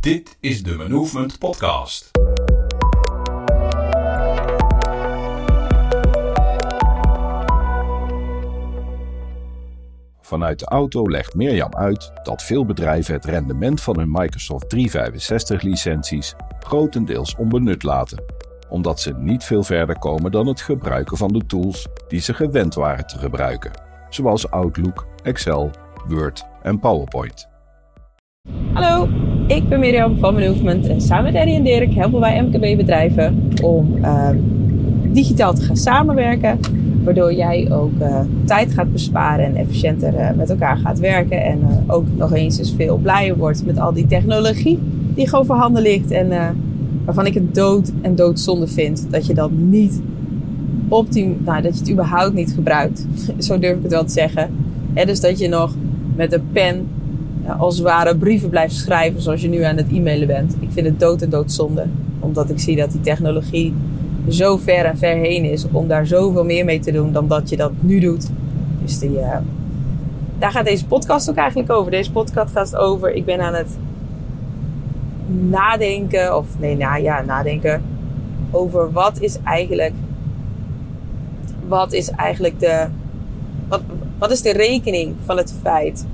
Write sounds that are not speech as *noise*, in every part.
Dit is de Movement Podcast. Vanuit de auto legt Mirjam uit dat veel bedrijven het rendement van hun Microsoft 365 licenties grotendeels onbenut laten, omdat ze niet veel verder komen dan het gebruiken van de tools die ze gewend waren te gebruiken, zoals Outlook, Excel, Word en PowerPoint. Hallo, ik ben Mirjam van Movement en samen met Eddie en Dirk helpen wij MKB-bedrijven om uh, digitaal te gaan samenwerken. Waardoor jij ook uh, tijd gaat besparen en efficiënter uh, met elkaar gaat werken. En uh, ook nog eens eens veel blijer wordt met al die technologie die gewoon voorhanden ligt. En waarvan ik het dood en doodzonde vind dat je dat niet optim, nou, dat je het überhaupt niet gebruikt. *laughs* Zo durf ik het wel te zeggen. He, dus dat je nog met een pen als het ware brieven blijft schrijven zoals je nu aan het e-mailen bent. Ik vind het dood en doodzonde. Omdat ik zie dat die technologie zo ver en ver heen is om daar zoveel meer mee te doen dan dat je dat nu doet. Dus die, uh, daar gaat deze podcast ook eigenlijk over. Deze podcast gaat over, ik ben aan het nadenken, of nee, nou ja, nadenken over wat is eigenlijk, wat is eigenlijk de, wat, wat is de rekening van het feit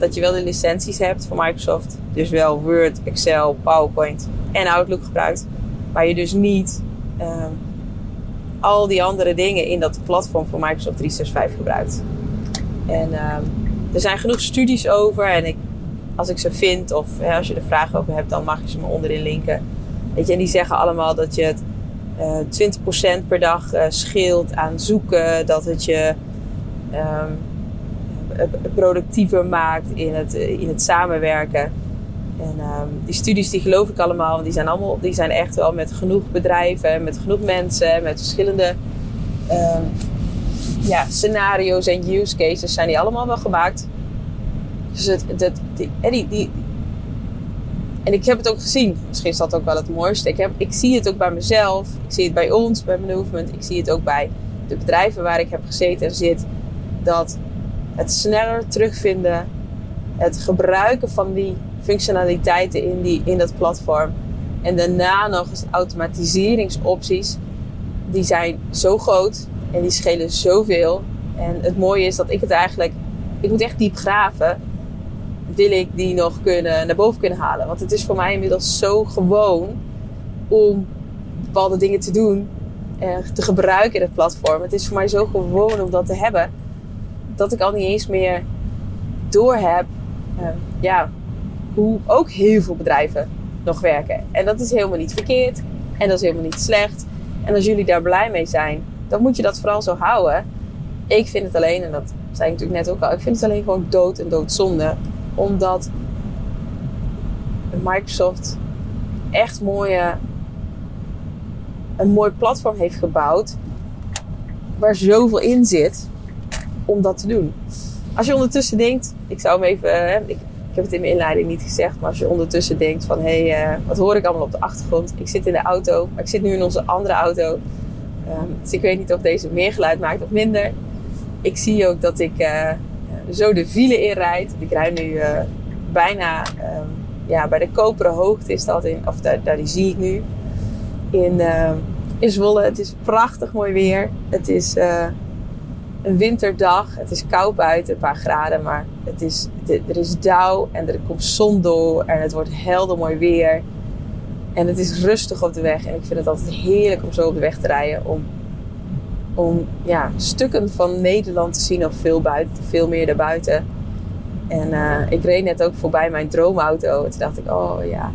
dat je wel de licenties hebt van Microsoft. Dus wel Word, Excel, PowerPoint en Outlook gebruikt. Maar je dus niet um, al die andere dingen in dat platform van Microsoft 365 gebruikt. En um, er zijn genoeg studies over. En ik, als ik ze vind of hè, als je er vragen over hebt, dan mag je ze me onderin linken. Weet je, en die zeggen allemaal dat je het uh, 20% per dag uh, scheelt aan zoeken. Dat het je um, productiever maakt in het, in het samenwerken. En um, die studies die geloof ik allemaal, want die zijn, allemaal, die zijn echt wel met genoeg bedrijven, met genoeg mensen, met verschillende um, ja, scenario's en use cases zijn die allemaal wel gemaakt. Dus het, het, die, die, die, en ik heb het ook gezien. Misschien is dat ook wel het mooiste. Ik, heb, ik zie het ook bij mezelf. Ik zie het bij ons, bij Movement. Ik zie het ook bij de bedrijven waar ik heb gezeten en zit. Dat het sneller terugvinden, het gebruiken van die functionaliteiten in, die, in dat platform. En daarna nog eens automatiseringsopties. Die zijn zo groot en die schelen zoveel. En het mooie is dat ik het eigenlijk... Ik moet echt diep graven. Wil ik die nog kunnen, naar boven kunnen halen. Want het is voor mij inmiddels zo gewoon om bepaalde dingen te doen. En te gebruiken in het platform. Het is voor mij zo gewoon om dat te hebben. Dat ik al niet eens meer door heb. Uh, ja, hoe ook heel veel bedrijven nog werken. En dat is helemaal niet verkeerd. En dat is helemaal niet slecht. En als jullie daar blij mee zijn, dan moet je dat vooral zo houden. Ik vind het alleen, en dat zei ik natuurlijk net ook al, ik vind het alleen gewoon dood en doodzonde. Omdat Microsoft echt mooie, een mooi platform heeft gebouwd. Waar zoveel in zit om dat te doen. Als je ondertussen denkt, ik zou hem even, ik ik heb het in mijn inleiding niet gezegd, maar als je ondertussen denkt van hé, hey, uh, wat hoor ik allemaal op de achtergrond? Ik zit in de auto, maar ik zit nu in onze andere auto. Um, dus ik weet niet of deze meer geluid maakt of minder. Ik zie ook dat ik uh, zo de file inrijd. Ik rijd nu bijna um, ja, bij de koperen hoogte is dat in, of daar, daar die zie ik nu. In, in Zwolle. Het is prachtig mooi weer. Het is een winterdag. Het is koud buiten, een paar graden, maar het is, er is dauw en er komt zon door en het wordt helder mooi weer. En het is rustig op de weg en ik vind het altijd heerlijk om zo op de weg te rijden. Om, om ja, stukken van Nederland te zien of veel, buiten, veel meer daarbuiten. En uh, ik reed net ook voorbij mijn droomauto. En toen dacht ik, oh ja,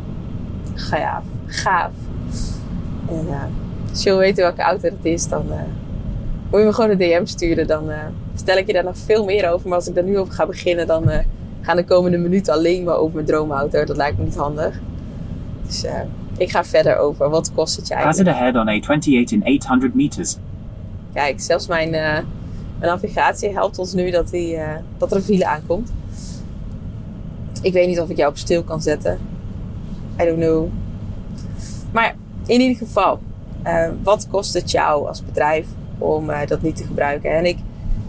gaaf, gaaf. En uh, als je weten welke auto het is, dan... Uh, moet je me gewoon een DM sturen. Dan uh, vertel ik je daar nog veel meer over. Maar als ik daar nu over ga beginnen, dan uh, gaan de komende minuten alleen maar over mijn droomauto. Dat lijkt me niet handig. Dus uh, ik ga verder over. Wat kost het je eigenlijk? Hazard ahead on A28 in 800 meters. Kijk, zelfs mijn, mijn navigatie helpt ons nu dat, die, dat er een file aankomt. Ik weet niet of ik jou op stil kan zetten. I don't know. Maar in ieder geval, wat kost het jou als bedrijf om uh, dat niet te gebruiken. En ik,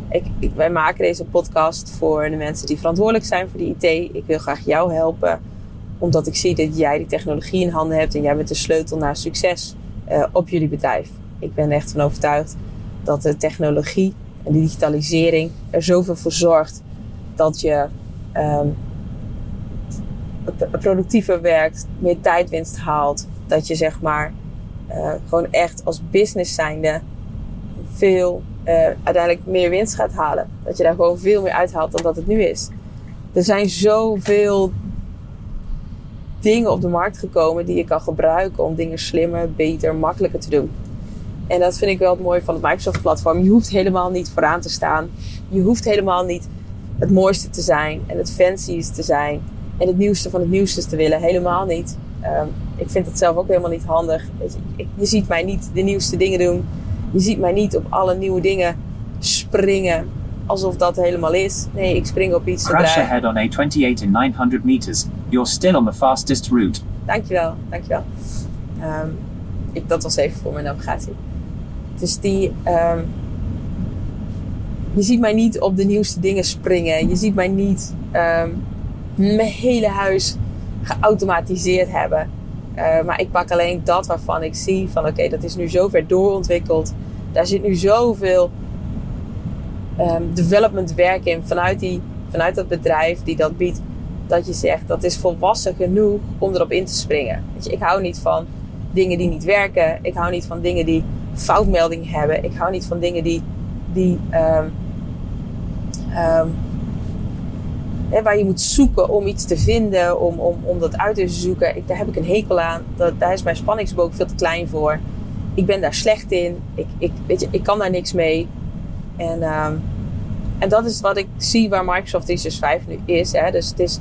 ik, wij maken deze podcast voor de mensen die verantwoordelijk zijn voor de IT. Ik wil graag jou helpen Omdat ik zie dat jij die technologie in handen hebt en jij bent de sleutel naar succes uh, op jullie bedrijf. Ik ben echt van overtuigd dat de technologie en de digitalisering er zoveel voor zorgt dat je um, productiever werkt, meer tijdwinst haalt. Dat je zeg maar uh, gewoon echt als business zijnde veel uh, uiteindelijk meer winst gaat halen. Dat je daar gewoon veel meer uithaalt dan dat het nu is. Er zijn zoveel dingen op de markt gekomen die je kan gebruiken om dingen slimmer, beter, makkelijker te doen. En dat vind ik wel het mooie van het Microsoft-platform. Je hoeft helemaal niet vooraan te staan. Je hoeft helemaal niet het mooiste te zijn en het fanciest te zijn en het nieuwste van het nieuwste te willen. Helemaal niet. Um, ik vind het zelf ook helemaal niet handig. Je ziet mij niet de nieuwste dingen doen. Je ziet mij niet op alle nieuwe dingen springen alsof dat helemaal is. Nee, ik spring op iets Crash ahead on A28 in 900 meters. You're still on the fastest route. Dankjewel, dankjewel. Um, ik, dat was even voor mijn navigatie. Dus die... Um, je ziet mij niet op de nieuwste dingen springen. Je ziet mij niet um, mijn hele huis geautomatiseerd hebben. Uh, maar ik pak alleen dat waarvan ik zie van oké, dat is nu zo ver doorontwikkeld. Daar zit nu zoveel um, development werk in vanuit, die, vanuit dat bedrijf die dat biedt. Dat je zegt dat is volwassen genoeg om erop in te springen. Weet je, ik hou niet van dingen die niet werken. Ik hou niet van dingen die foutmelding hebben. Ik hou niet van dingen die, die um, um, waar je moet zoeken om iets te vinden, om, om, om dat uit te zoeken. Ik, daar heb ik een hekel aan. Dat, daar is mijn spanningsboog veel te klein voor. Ik ben daar slecht in. Ik, ik, weet je, ik kan daar niks mee. En, um, en dat is wat ik zie waar Microsoft 365 nu is. Hè. Dus het is,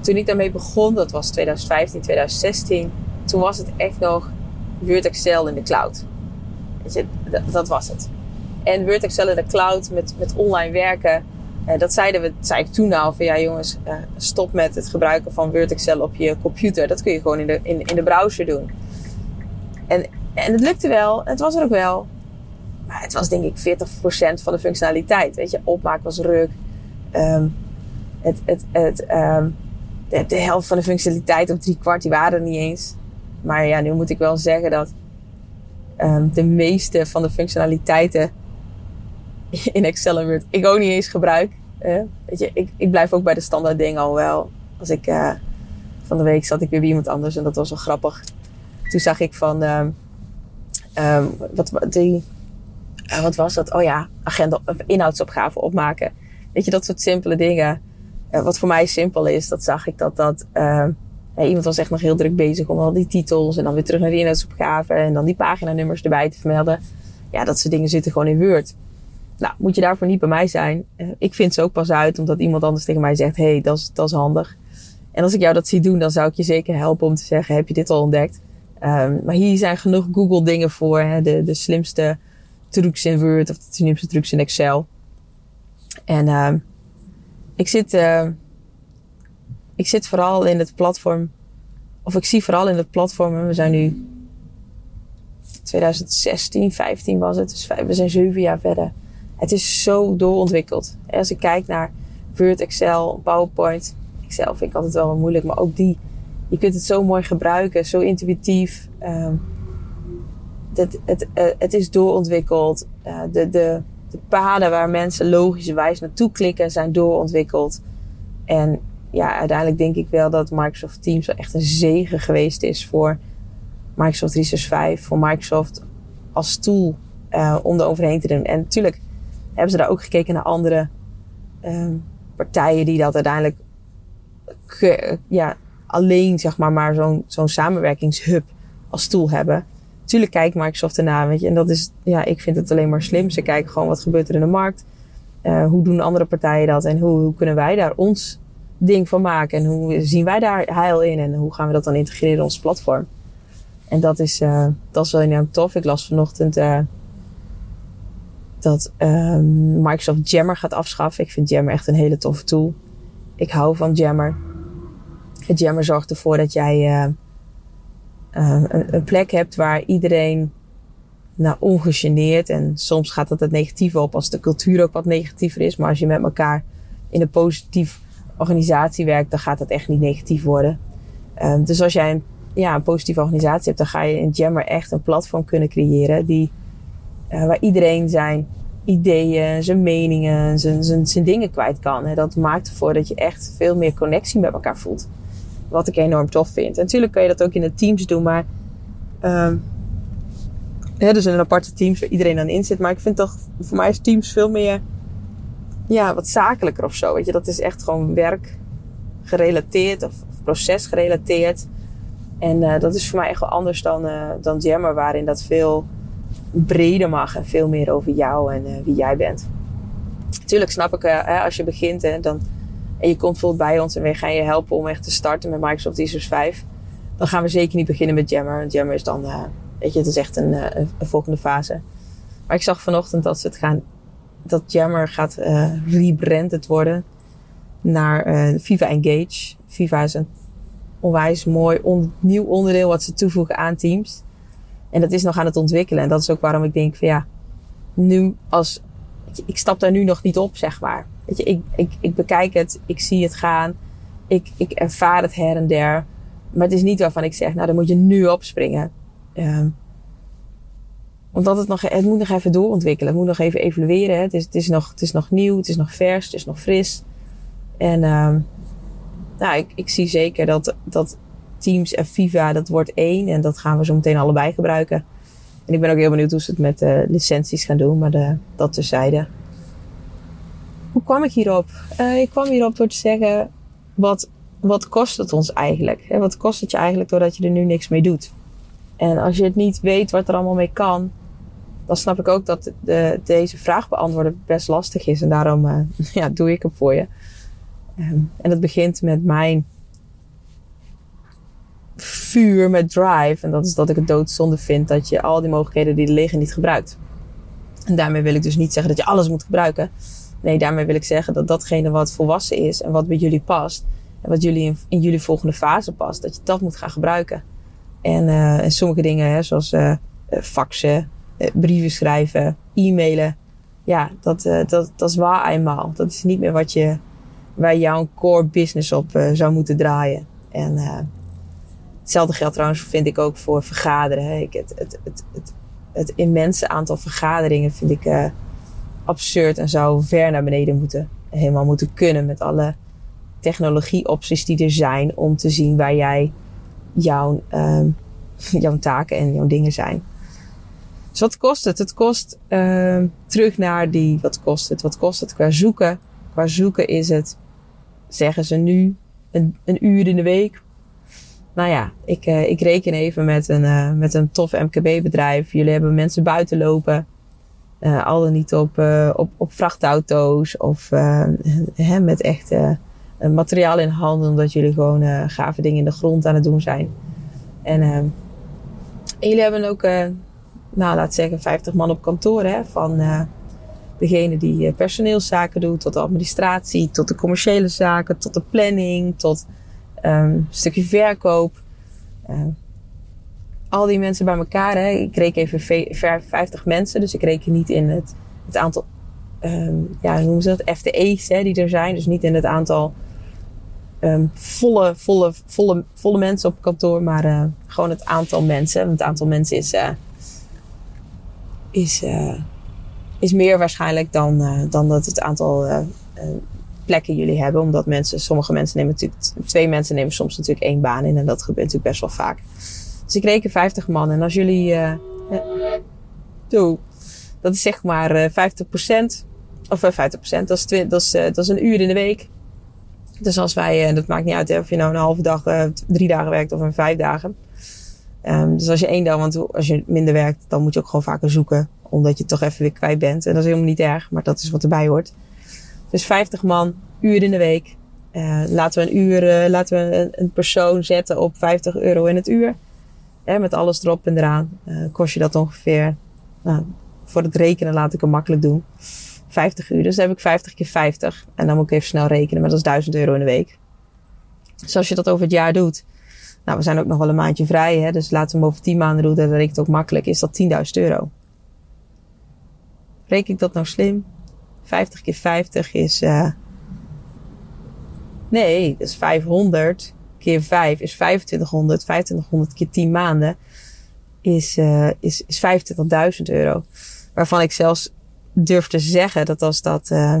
toen ik daarmee begon, dat was 2015, 2016, toen was het echt nog Word Excel in de cloud. Dat, dat was het. En Word Excel in de cloud met, met online werken. En dat zeiden we, zei ik toen al van ja jongens, uh, stop met het gebruiken van Word Excel op je computer. Dat kun je gewoon in de, in, in de browser doen. En, en het lukte wel, het was er ook wel. Maar het was denk ik 40% van de functionaliteit. Weet je, opmaak was ruk. Um, het, het, het, um, de, helft van de functionaliteit op drie kwart, die waren er niet eens. Maar ja, nu moet ik wel zeggen dat um, de meeste van de functionaliteiten *laughs* in Excel en Word ik ook niet eens gebruik. Weet je, ik, ik blijf ook bij de standaard dingen al wel. Als ik uh, van de week zat ik weer bij iemand anders en dat was wel grappig. Toen zag ik van um, um, wat, die, uh, wat was dat? Oh ja, agenda, inhoudsopgave opmaken. Weet je, dat soort simpele dingen. wat voor mij simpel is, dat zag ik dat dat. Ja, iemand was echt nog heel druk bezig om al die titels en dan weer terug naar de inhoudsopgave en dan die paginanummers erbij te vermelden. Ja, dat soort dingen zitten gewoon in Word. Nou, moet je daarvoor niet bij mij zijn. Uh, ik vind ze ook pas uit omdat iemand anders tegen mij zegt: hey, dat is, handig. En als ik jou dat zie doen, dan zou ik je zeker helpen om te zeggen: heb je dit al ontdekt? Um, maar hier zijn genoeg Google dingen voor. Hè? De, de slimste trucs in Word of de slimste trucs in Excel. En uh, ik zit, uh, ik zit vooral in het platform, of ik zie vooral in het platform, we zijn nu 2016, 15 was het, dus we zijn zeven jaar verder. Het is zo doorontwikkeld. Als ik kijk naar Word, Excel, PowerPoint. Excel vind ik altijd wel moeilijk, maar ook die. Je kunt het zo mooi gebruiken, zo intuïtief. Um, het, uh, het is doorontwikkeld. Uh, de, de, de paden waar mensen logischerwijs naartoe klikken zijn doorontwikkeld. En ja, uiteindelijk denk ik wel dat Microsoft Teams wel echt een zegen geweest is voor Microsoft 365, voor Microsoft als tool uh, om er overheen te doen. En natuurlijk hebben ze daar ook gekeken naar andere um, partijen die dat uiteindelijk ja, alleen zeg maar, maar zo'n zo'n samenwerkingshub als tool hebben. Tuurlijk kijkt Microsoft ernaar, weet je. En dat is, ja, ik vind het alleen maar slim. Ze kijken gewoon wat gebeurt er in de markt. Uh, hoe doen andere partijen dat? En hoe, hoe kunnen wij daar ons ding van maken? En hoe zien wij daar heil in? En hoe gaan we dat dan integreren in ons platform? En dat is, uh, dat is wel enorm tof. Ik las vanochtend uh, dat um, Microsoft Jammer gaat afschaffen. Ik vind Jammer echt een hele toffe tool. Ik hou van Jammer. Jammer zorgt ervoor dat jij uh, uh, een, plek hebt waar iedereen nou, ongegeneerd en soms gaat dat het negatieve op als de cultuur ook wat negatiever is. Maar als je met elkaar in een positief organisatie werkt, dan gaat dat echt niet negatief worden. Um, dus als jij een, ja, een positieve organisatie hebt, dan ga je in Jammer echt een platform kunnen creëren die, uh, waar iedereen zijn ideeën, zijn meningen, zijn, zijn, dingen kwijt kan. En dat maakt ervoor dat je echt veel meer connectie met elkaar voelt. Wat ik enorm tof vind. En natuurlijk kan je dat ook in de teams doen, maar. Ja, dus in een aparte teams waar iedereen aan in zit. Maar ik vind toch, voor mij is teams veel meer. Ja, wat zakelijker of zo. Weet je, dat is echt gewoon werk gerelateerd of, proces gerelateerd. En uh, dat is voor mij echt wel anders dan, uh, dan Jammer, waarin dat veel breder mag en veel meer over jou en uh, wie jij bent. Tuurlijk snap ik, uh, als je begint hè, dan, en je komt bijvoorbeeld bij ons en we gaan je helpen om echt te starten met Microsoft 365, dan gaan we zeker niet beginnen met Jammer. Jammer is dan, uh, weet je, het is echt een, volgende fase. Maar ik zag vanochtend dat ze het gaan, dat Jammer gaat rebranded worden naar Viva Engage. Viva is een onwijs mooi nieuw onderdeel wat ze toevoegen aan Teams. En dat is nog aan het ontwikkelen. En dat is ook waarom ik denk van ja, nu als, ik stap daar nu nog niet op, zeg maar. Weet je, ik, ik, ik bekijk het, ik zie het gaan, ik, ik ervaar het her en der. Maar het is niet waarvan ik zeg, nou dan moet je nu opspringen. Um, omdat het nog, het moet nog even doorontwikkelen. Het moet nog even evolueren. Het is, het is, nog, het is nog nieuw, het is nog vers, het is nog fris. En um, nou, ik, ik zie zeker dat, dat Teams en Viva, dat wordt één. En dat gaan we zo meteen allebei gebruiken. En ik ben ook heel benieuwd hoe ze het met uh, licenties gaan doen, maar de, dat terzijde. Hoe kwam ik hierop? Uh, ik kwam hierop door te zeggen, wat, wat kost het ons eigenlijk? Wat kost het je eigenlijk doordat je er nu niks mee doet? En als je het niet weet wat er allemaal mee kan, dan snap ik ook dat de, deze vraag beantwoorden best lastig is. En daarom *laughs* ja, doe ik hem voor je. Um, en dat begint met mijn vuur met drive. En dat is dat ik het doodzonde vind dat je al die mogelijkheden die er liggen niet gebruikt. En daarmee wil ik dus niet zeggen dat je alles moet gebruiken. Nee, daarmee wil ik zeggen dat datgene wat volwassen is en wat bij jullie past. En wat jullie in, jullie volgende fase past, dat je dat moet gaan gebruiken. En, uh, en sommige dingen, hè, zoals uh, faxen, uh, brieven schrijven, e-mailen. Ja, dat, dat, dat is waar eenmaal. Dat is niet meer wat je, waar jouw core business op zou moeten draaien. En Hetzelfde geldt trouwens, vind ik ook voor vergaderen. Ik, het, het, het, het, immense aantal vergaderingen vind ik uh, absurd en zou ver naar beneden moeten. Helemaal moeten kunnen met alle technologieopties die er zijn om te zien waar jij jouw, uh, *laughs* jouw taken en jouw dingen zijn. Dus wat kost het? Het kost uh, terug naar die, wat kost het? Wat kost het qua zoeken? Qua zoeken is het, zeggen ze nu, een, een uur in de week nou ja, ik, uh, ik reken even met een, uh, met een tof MKB-bedrijf. Jullie hebben mensen buiten lopen. Uh, al dan niet op, op, op vrachtauto's of hè, met echt materiaal in handen. Omdat jullie gewoon gave dingen in de grond aan het doen zijn. En, en jullie hebben ook, nou laat zeggen, 50 man op kantoor. Hè, van degene die personeelszaken doet, tot de administratie, tot de commerciële zaken, tot de planning, tot um, stukje verkoop. Uh, al die mensen bij elkaar. Hè. Ik reken even 50 mensen, dus ik reken niet in het, het aantal, um, ja, hoe noemen ze dat? FTE's hè, die er zijn. Dus niet in het aantal volle, volle, volle, volle mensen op kantoor, maar uh, gewoon het aantal mensen. Want het aantal mensen is, uh, is, uh, is meer waarschijnlijk dan, dan dat het aantal plekken jullie hebben. Omdat mensen, sommige mensen nemen natuurlijk, twee mensen nemen soms natuurlijk één baan in. En dat gebeurt natuurlijk best wel vaak. Dus ik reken 50 man. En als jullie, doe, dat is zeg maar uh, 50%. Of uh, 50%, dat is, dat, is, dat is een uur in de week. Dus als wij, uh, dat maakt niet uit of je nou een halve dag, drie dagen werkt of een vijf dagen. Um, dus als je één dag, want als je minder werkt, dan moet je ook gewoon vaker zoeken. Omdat je toch even weer kwijt bent. En dat is helemaal niet erg, maar dat is wat erbij hoort. Dus 50 man, uur in de week. Uh, laten we een uur, uh, laten we een, persoon zetten op 50 euro in het uur. Eh, met alles erop en eraan. kost je dat ongeveer, nou, voor het rekenen laat ik hem makkelijk doen. 50 uur. Dus dan heb ik 50 keer 50. En dan moet ik even snel rekenen, maar dat is 1000 euro in de week. Dus als je dat over het jaar doet. Nou, we zijn ook nog wel een maandje vrij, hè, dus laten we hem over 10 maanden doen. Dan reken ik het ook makkelijk. Is dat 10.000 euro. Reken ik dat nou slim? 50 keer 50 is uh, Nee, dus 500 keer 5 is 2500. 2500 keer 10 maanden is, uh, is, is 25.000 euro. Waarvan ik zelfs durf te zeggen dat als dat uh,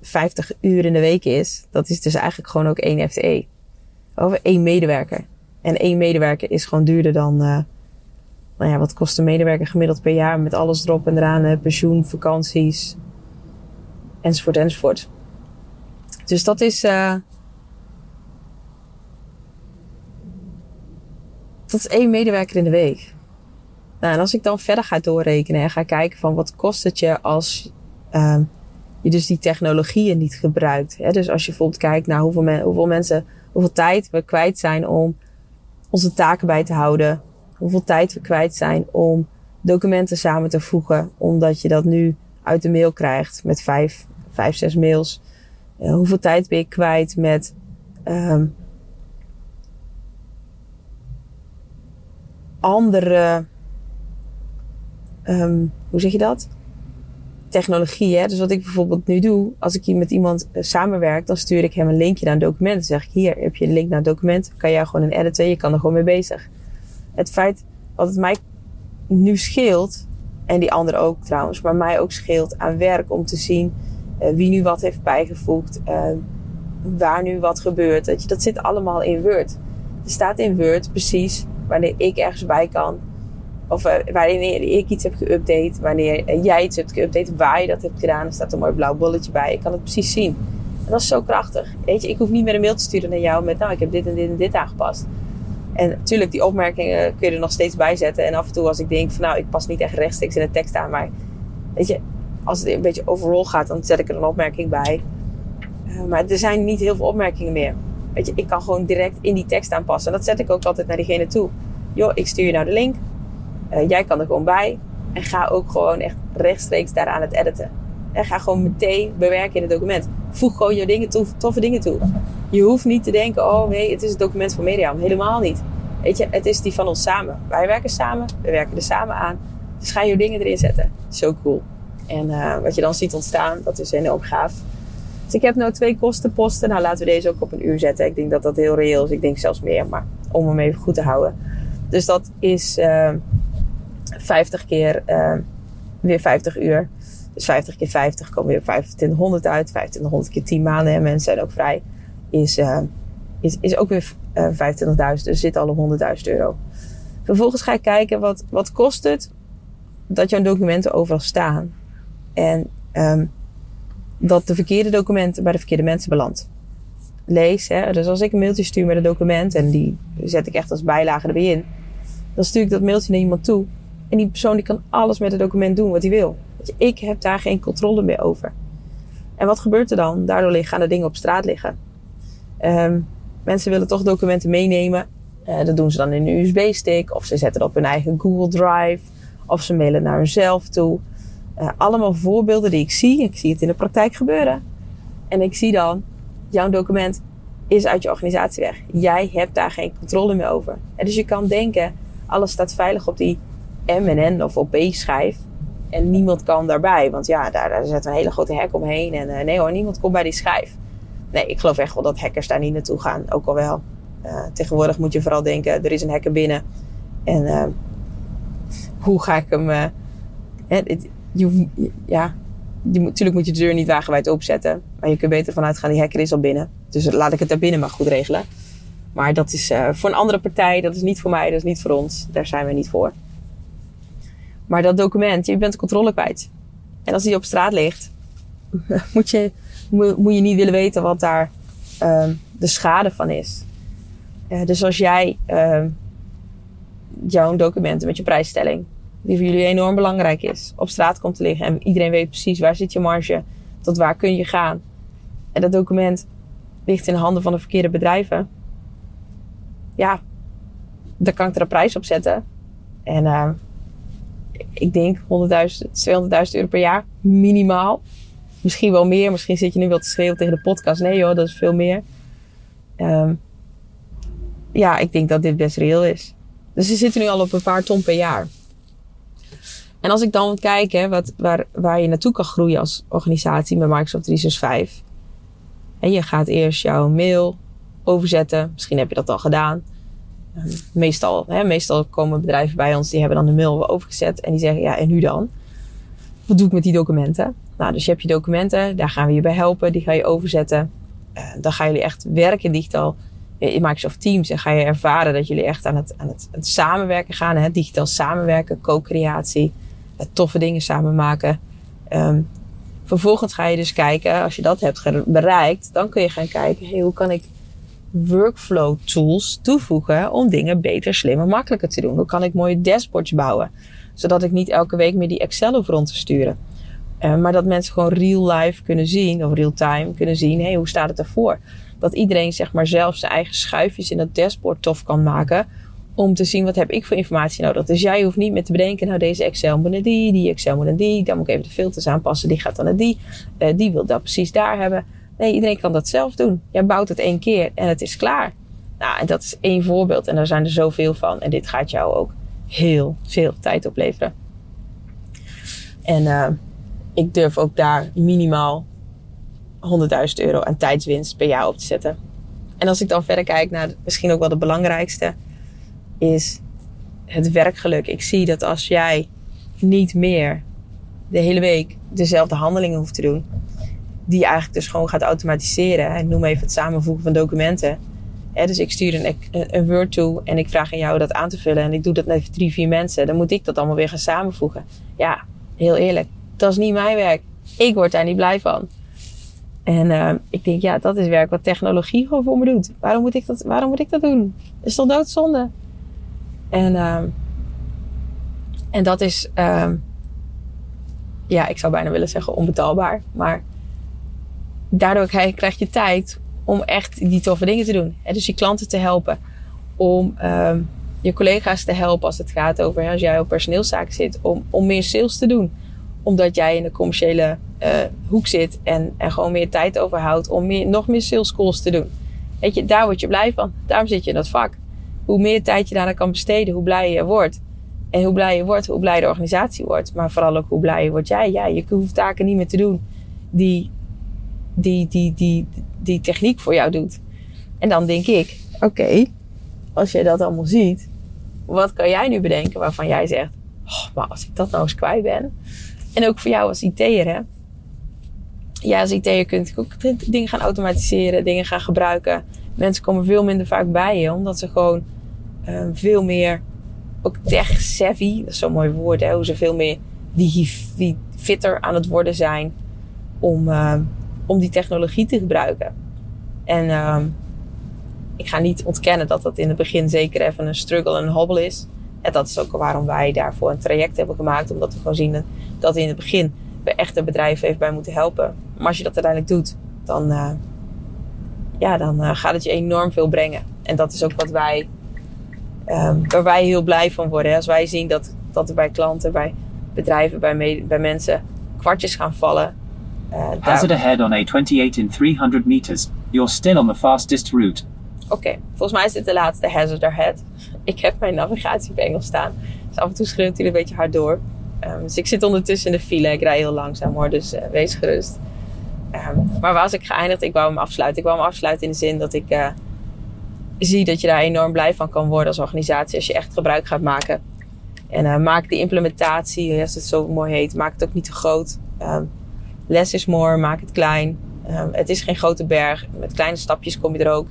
50 uur in de week is, dat is dus eigenlijk gewoon ook één FTE. Over één medewerker. En één medewerker is gewoon duurder dan, nou ja, wat kost een medewerker gemiddeld per jaar met alles erop en eraan, pensioen, vakanties, enzovoort, enzovoort. Dus dat is, uh, dat is één medewerker in de week. Nou, en als ik dan verder ga doorrekenen en ga kijken van wat kost het je als uh, je dus die technologieën niet gebruikt. Hè? Dus als je bijvoorbeeld kijkt naar hoeveel, hoeveel mensen, hoeveel tijd we kwijt zijn om onze taken bij te houden. Hoeveel tijd we kwijt zijn om documenten samen te voegen. Omdat je dat nu uit de mail krijgt met vijf, vijf zes mails. Uh, hoeveel tijd ben je kwijt met um, andere, um, hoe zeg je dat? Technologie, hè? Dus wat ik bijvoorbeeld nu doe, als ik hier met iemand uh, samenwerk, dan stuur ik hem een linkje naar een document. Dan zeg ik, hier heb je een link naar een document, kan jij gewoon een editen, je kan er gewoon mee bezig. Het feit wat het mij nu scheelt, en die anderen ook trouwens, maar mij ook scheelt aan werk om te zien wie nu wat heeft bijgevoegd, uh, waar nu wat gebeurt. Dat, je, dat zit allemaal in Word. Er staat in Word precies wanneer ik ergens bij kan. Of uh, wanneer ik iets heb geüpdate, wanneer jij iets hebt geüpdate, waar je dat hebt gedaan. Er staat een mooi blauw bolletje bij. Ik kan het precies zien. En dat is zo krachtig. Weet je, ik hoef niet meer een mail te sturen naar jou met, nou, ik heb dit en dit en dit aangepast. En natuurlijk, die opmerkingen kun je er nog steeds bij zetten. En af en toe als ik denk van, nou, ik pas niet echt rechtstreeks in de tekst aan. Maar weet je, als het een beetje overall gaat, dan zet ik er een opmerking bij. Uh, maar er zijn niet heel veel opmerkingen meer. Weet je, ik kan gewoon direct in die tekst aanpassen. En dat zet ik ook altijd naar diegene toe. Joh, ik stuur je nou de link. Uh, jij kan er gewoon bij. En ga ook gewoon echt rechtstreeks daar aan het editen. En ga gewoon meteen bewerken in het document. Voeg gewoon je dingen toe, toffe dingen toe. Je hoeft niet te denken, oh nee, het is het document van Mediam. Helemaal niet. Weet je, het is die van ons samen. Wij werken samen, we werken er samen aan. Dus ga je dingen erin zetten. Zo cool. En uh, wat je dan ziet ontstaan, dat is enorm gaaf. Dus ik heb nu twee kostenposten. Nou, laten we deze ook op een uur zetten. Ik denk dat dat heel reëel is. Ik denk zelfs meer, maar om hem even goed te houden. Dus dat is uh, 50 keer uh, weer 50 uur. Dus 50 keer 50 komen weer 2500 uit. 2500 keer 10 maanden en mensen zijn ook vrij. Is, uh, is, is ook weer uh, 25.000. Dus zit alle 100.000 euro. Vervolgens ga ik kijken wat, wat kost het dat jouw documenten overal staan. En um, dat de verkeerde documenten bij de verkeerde mensen belandt. Lees, hè. Dus als ik een mailtje stuur met een document en die zet ik echt als bijlage erbij in. Dan stuur ik dat mailtje naar iemand toe. En die persoon die kan alles met het document doen wat hij wil. Ik heb daar geen controle meer over. En wat gebeurt er dan? Daardoor gaan de dingen op straat liggen. Um, mensen willen toch documenten meenemen. Uh, dat doen ze dan in een USB-stick. Of ze zetten het op hun eigen Google Drive. Of ze mailen naar hunzelf toe. Uh, allemaal voorbeelden die ik zie. Ik zie het in de praktijk gebeuren. En ik zie dan, jouw document is uit je organisatie weg. Jij hebt daar geen controle meer over. En dus je kan denken, alles staat veilig op die MNN of op B-schijf. En niemand kan daarbij. Want ja, daar, daar zet een hele grote hek omheen. En uh, nee hoor, niemand komt bij die schijf. Nee, ik geloof echt wel dat hackers daar niet naartoe gaan. Ook al wel. Uh, tegenwoordig moet je vooral denken, er is een hacker binnen. En hoe ga ik hem... je, ja, natuurlijk moet je de deur niet wagenwijd opzetten. Maar je kunt beter vanuit gaan, die hacker is al binnen. Dus laat ik het daar binnen maar goed regelen. Maar dat is voor een andere partij, dat is niet voor mij, dat is niet voor ons. Daar zijn we niet voor. Maar dat document, je bent de controle kwijt. En als die op straat ligt, *laughs* moet je, moet je niet willen weten wat daar uh, de schade van is. Uh, dus als jij uh, jouw documenten met je prijsstelling, die voor jullie enorm belangrijk is, op straat komt te liggen en iedereen weet precies waar zit je marge, tot waar kun je gaan. En dat document ligt in de handen van de verkeerde bedrijven. Ja, dan kan ik er een prijs op zetten. En uh, ik denk 100.000, 200.000 euro per jaar, minimaal. Misschien wel meer. Misschien zit je nu wel te schreeuwen tegen de podcast. Nee joh, dat is veel meer. Um, ja, ik denk dat dit best reëel is. Dus we zitten nu al op een paar ton per jaar. En als ik dan kijk hè, wat, waar, waar je naartoe kan groeien als organisatie met Microsoft 365. En je gaat eerst jouw mail overzetten. Misschien heb je dat al gedaan. Ehm, meestal, hè, meestal komen bedrijven bij ons die hebben dan de mail overgezet. En die zeggen, ja, en nu dan? Wat doe ik met die documenten? Nou, dus je hebt je documenten, daar gaan we je bij helpen. Die ga je overzetten. Uh, dan gaan jullie echt werken digitaal in Microsoft Teams. En ga je ervaren dat jullie echt aan het, aan het, het samenwerken gaan. Hè? Digitaal samenwerken, co-creatie, toffe dingen samen maken. Um, vervolgens ga je dus kijken, als je dat hebt bereikt, dan kun je gaan kijken, hey, hoe kan ik workflow tools toevoegen om dingen beter, slimmer, makkelijker te doen? Hoe kan ik mooie dashboards bouwen? Zodat ik niet elke week meer die Excel hoef rond te sturen. Uh, maar dat mensen gewoon real life kunnen zien, of real time kunnen zien, hey, hoe staat het ervoor? Dat iedereen zeg maar zelf zijn eigen schuifjes in dat dashboard tof kan maken. Om te zien wat heb ik voor informatie nodig. Dus jij hoeft niet meer te bedenken, nou deze Excel moet naar die, die Excel moet naar die. Dan moet ik even de filters aanpassen, die gaat dan naar die. Uh, die wil dat precies daar hebben. Nee, iedereen kan dat zelf doen. Jij bouwt het één keer en het is klaar. Nou, en dat is één voorbeeld en daar zijn er zoveel van. En dit gaat jou ook heel veel tijd opleveren. En uh, ik durf ook daar minimaal 100.000 euro aan tijdswinst per jaar op te zetten. En als ik dan verder kijk naar misschien ook wel de belangrijkste, is het werkgeluk. Ik zie dat als jij niet meer de hele week dezelfde handelingen hoeft te doen, die je eigenlijk dus gewoon gaat automatiseren. Ik noem even het samenvoegen van documenten. dus ik stuur een, een Word toe en ik vraag aan jou dat aan te vullen. En ik doe dat met drie, vier mensen. Dan moet ik dat allemaal weer gaan samenvoegen. Ja, heel eerlijk. Dat is niet mijn werk. Ik word daar niet blij van. En uh, ik denk, ja, dat is werk wat technologie gewoon voor me doet. Waarom moet ik dat, waarom moet ik dat doen? Dat is toch doodzonde? En, uh, en dat is, uh, ja, ik zou bijna willen zeggen onbetaalbaar. Maar daardoor krijg je tijd om echt die toffe dingen te doen. En dus je klanten te helpen. Om ehm, je collega's te helpen als het gaat over, als jij op personeelszaken zit, om, om meer sales te doen. Omdat jij in de commerciële uh, hoek zit en, en gewoon meer tijd overhoudt om meer, nog meer sales calls te doen. Weet je, daar word je blij van. Daarom zit je in dat vak. Hoe meer tijd je daaraan kan besteden, hoe blij je wordt. En hoe blij je wordt, hoe blij de organisatie wordt. Maar vooral ook hoe blij word jij. Ja, je hoeft taken niet meer te doen die, die, die, die, die techniek voor jou doet. En dan denk ik, oké, als je dat allemaal ziet, wat kan jij nu bedenken waarvan jij zegt, oh, maar als ik dat nou eens kwijt ben. En ook voor jou als IT'er, hè ja, als IT'er kunt ook dingen gaan automatiseren, dingen gaan gebruiken. Mensen komen veel minder vaak bij je, omdat ze gewoon uh, veel meer, ook tech-savvy, dat is zo'n mooi woord, hè, hoe ze veel meer die fitter aan het worden zijn om, uh, om die technologie te gebruiken. En uh, ik ga niet ontkennen dat dat in het begin zeker even een struggle en een hobbel is. En dat is ook waarom wij daarvoor een traject hebben gemaakt, omdat we gewoon zien dat in het begin we echt een bedrijf even bij moeten helpen. Maar als je dat uiteindelijk doet, dan, uh, ja, dan uh, gaat het je enorm veel brengen. En dat is ook wat wij, um, waar wij heel blij van worden. Als wij zien dat, dat er bij klanten, bij bedrijven, bij, bij mensen kwartjes gaan vallen. Uh, Hazard ahead on A28 in 300 meters. You're still on the fastest route. Oké, okay, volgens mij is dit de laatste hazard ahead. Ik heb mijn navigatie op Engels staan. Dus af en toe schreeuwt hij een beetje hard door. Um, dus ik zit ondertussen in de file. Ik rij heel langzaam hoor, dus uh, wees gerust. Um, maar waar was ik geëindigd? Ik wou hem afsluiten. Ik wou hem afsluiten in de zin dat ik uh, zie dat je daar enorm blij van kan worden als organisatie. Als je echt gebruik gaat maken. En uh, maak die implementatie, als het zo mooi heet, maak het ook niet te groot. Um, less is more, maak het klein. het is geen grote berg. Met kleine stapjes kom je er ook.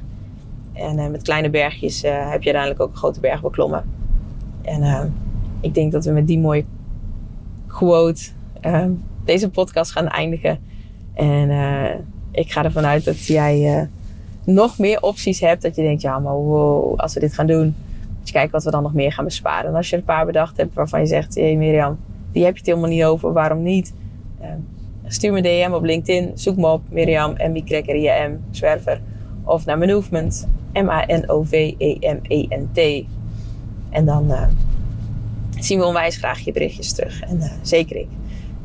En met kleine bergjes heb je uiteindelijk ook een grote berg beklommen. En ik denk dat we met die mooie quote deze podcast gaan eindigen. En ik ga ervan uit dat jij nog meer opties hebt. Dat je denkt, ja, maar wow, als we dit gaan doen, moet je kijken wat we dan nog meer gaan besparen. En als je een paar bedacht hebt waarvan je zegt, hé hey Mirjam, die heb je het helemaal niet over, waarom niet? Ehm, stuur me een DM op LinkedIn, zoek me op Mirjam, M-I-K-R-I-M, zwerver. Of naar Manovement, M-A-N-O-V-E-M-E-N-T. En dan uh, zien we onwijs graag je berichtjes terug. En uh, zeker ik.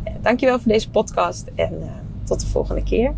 Uh, dankjewel voor deze podcast en tot de volgende keer.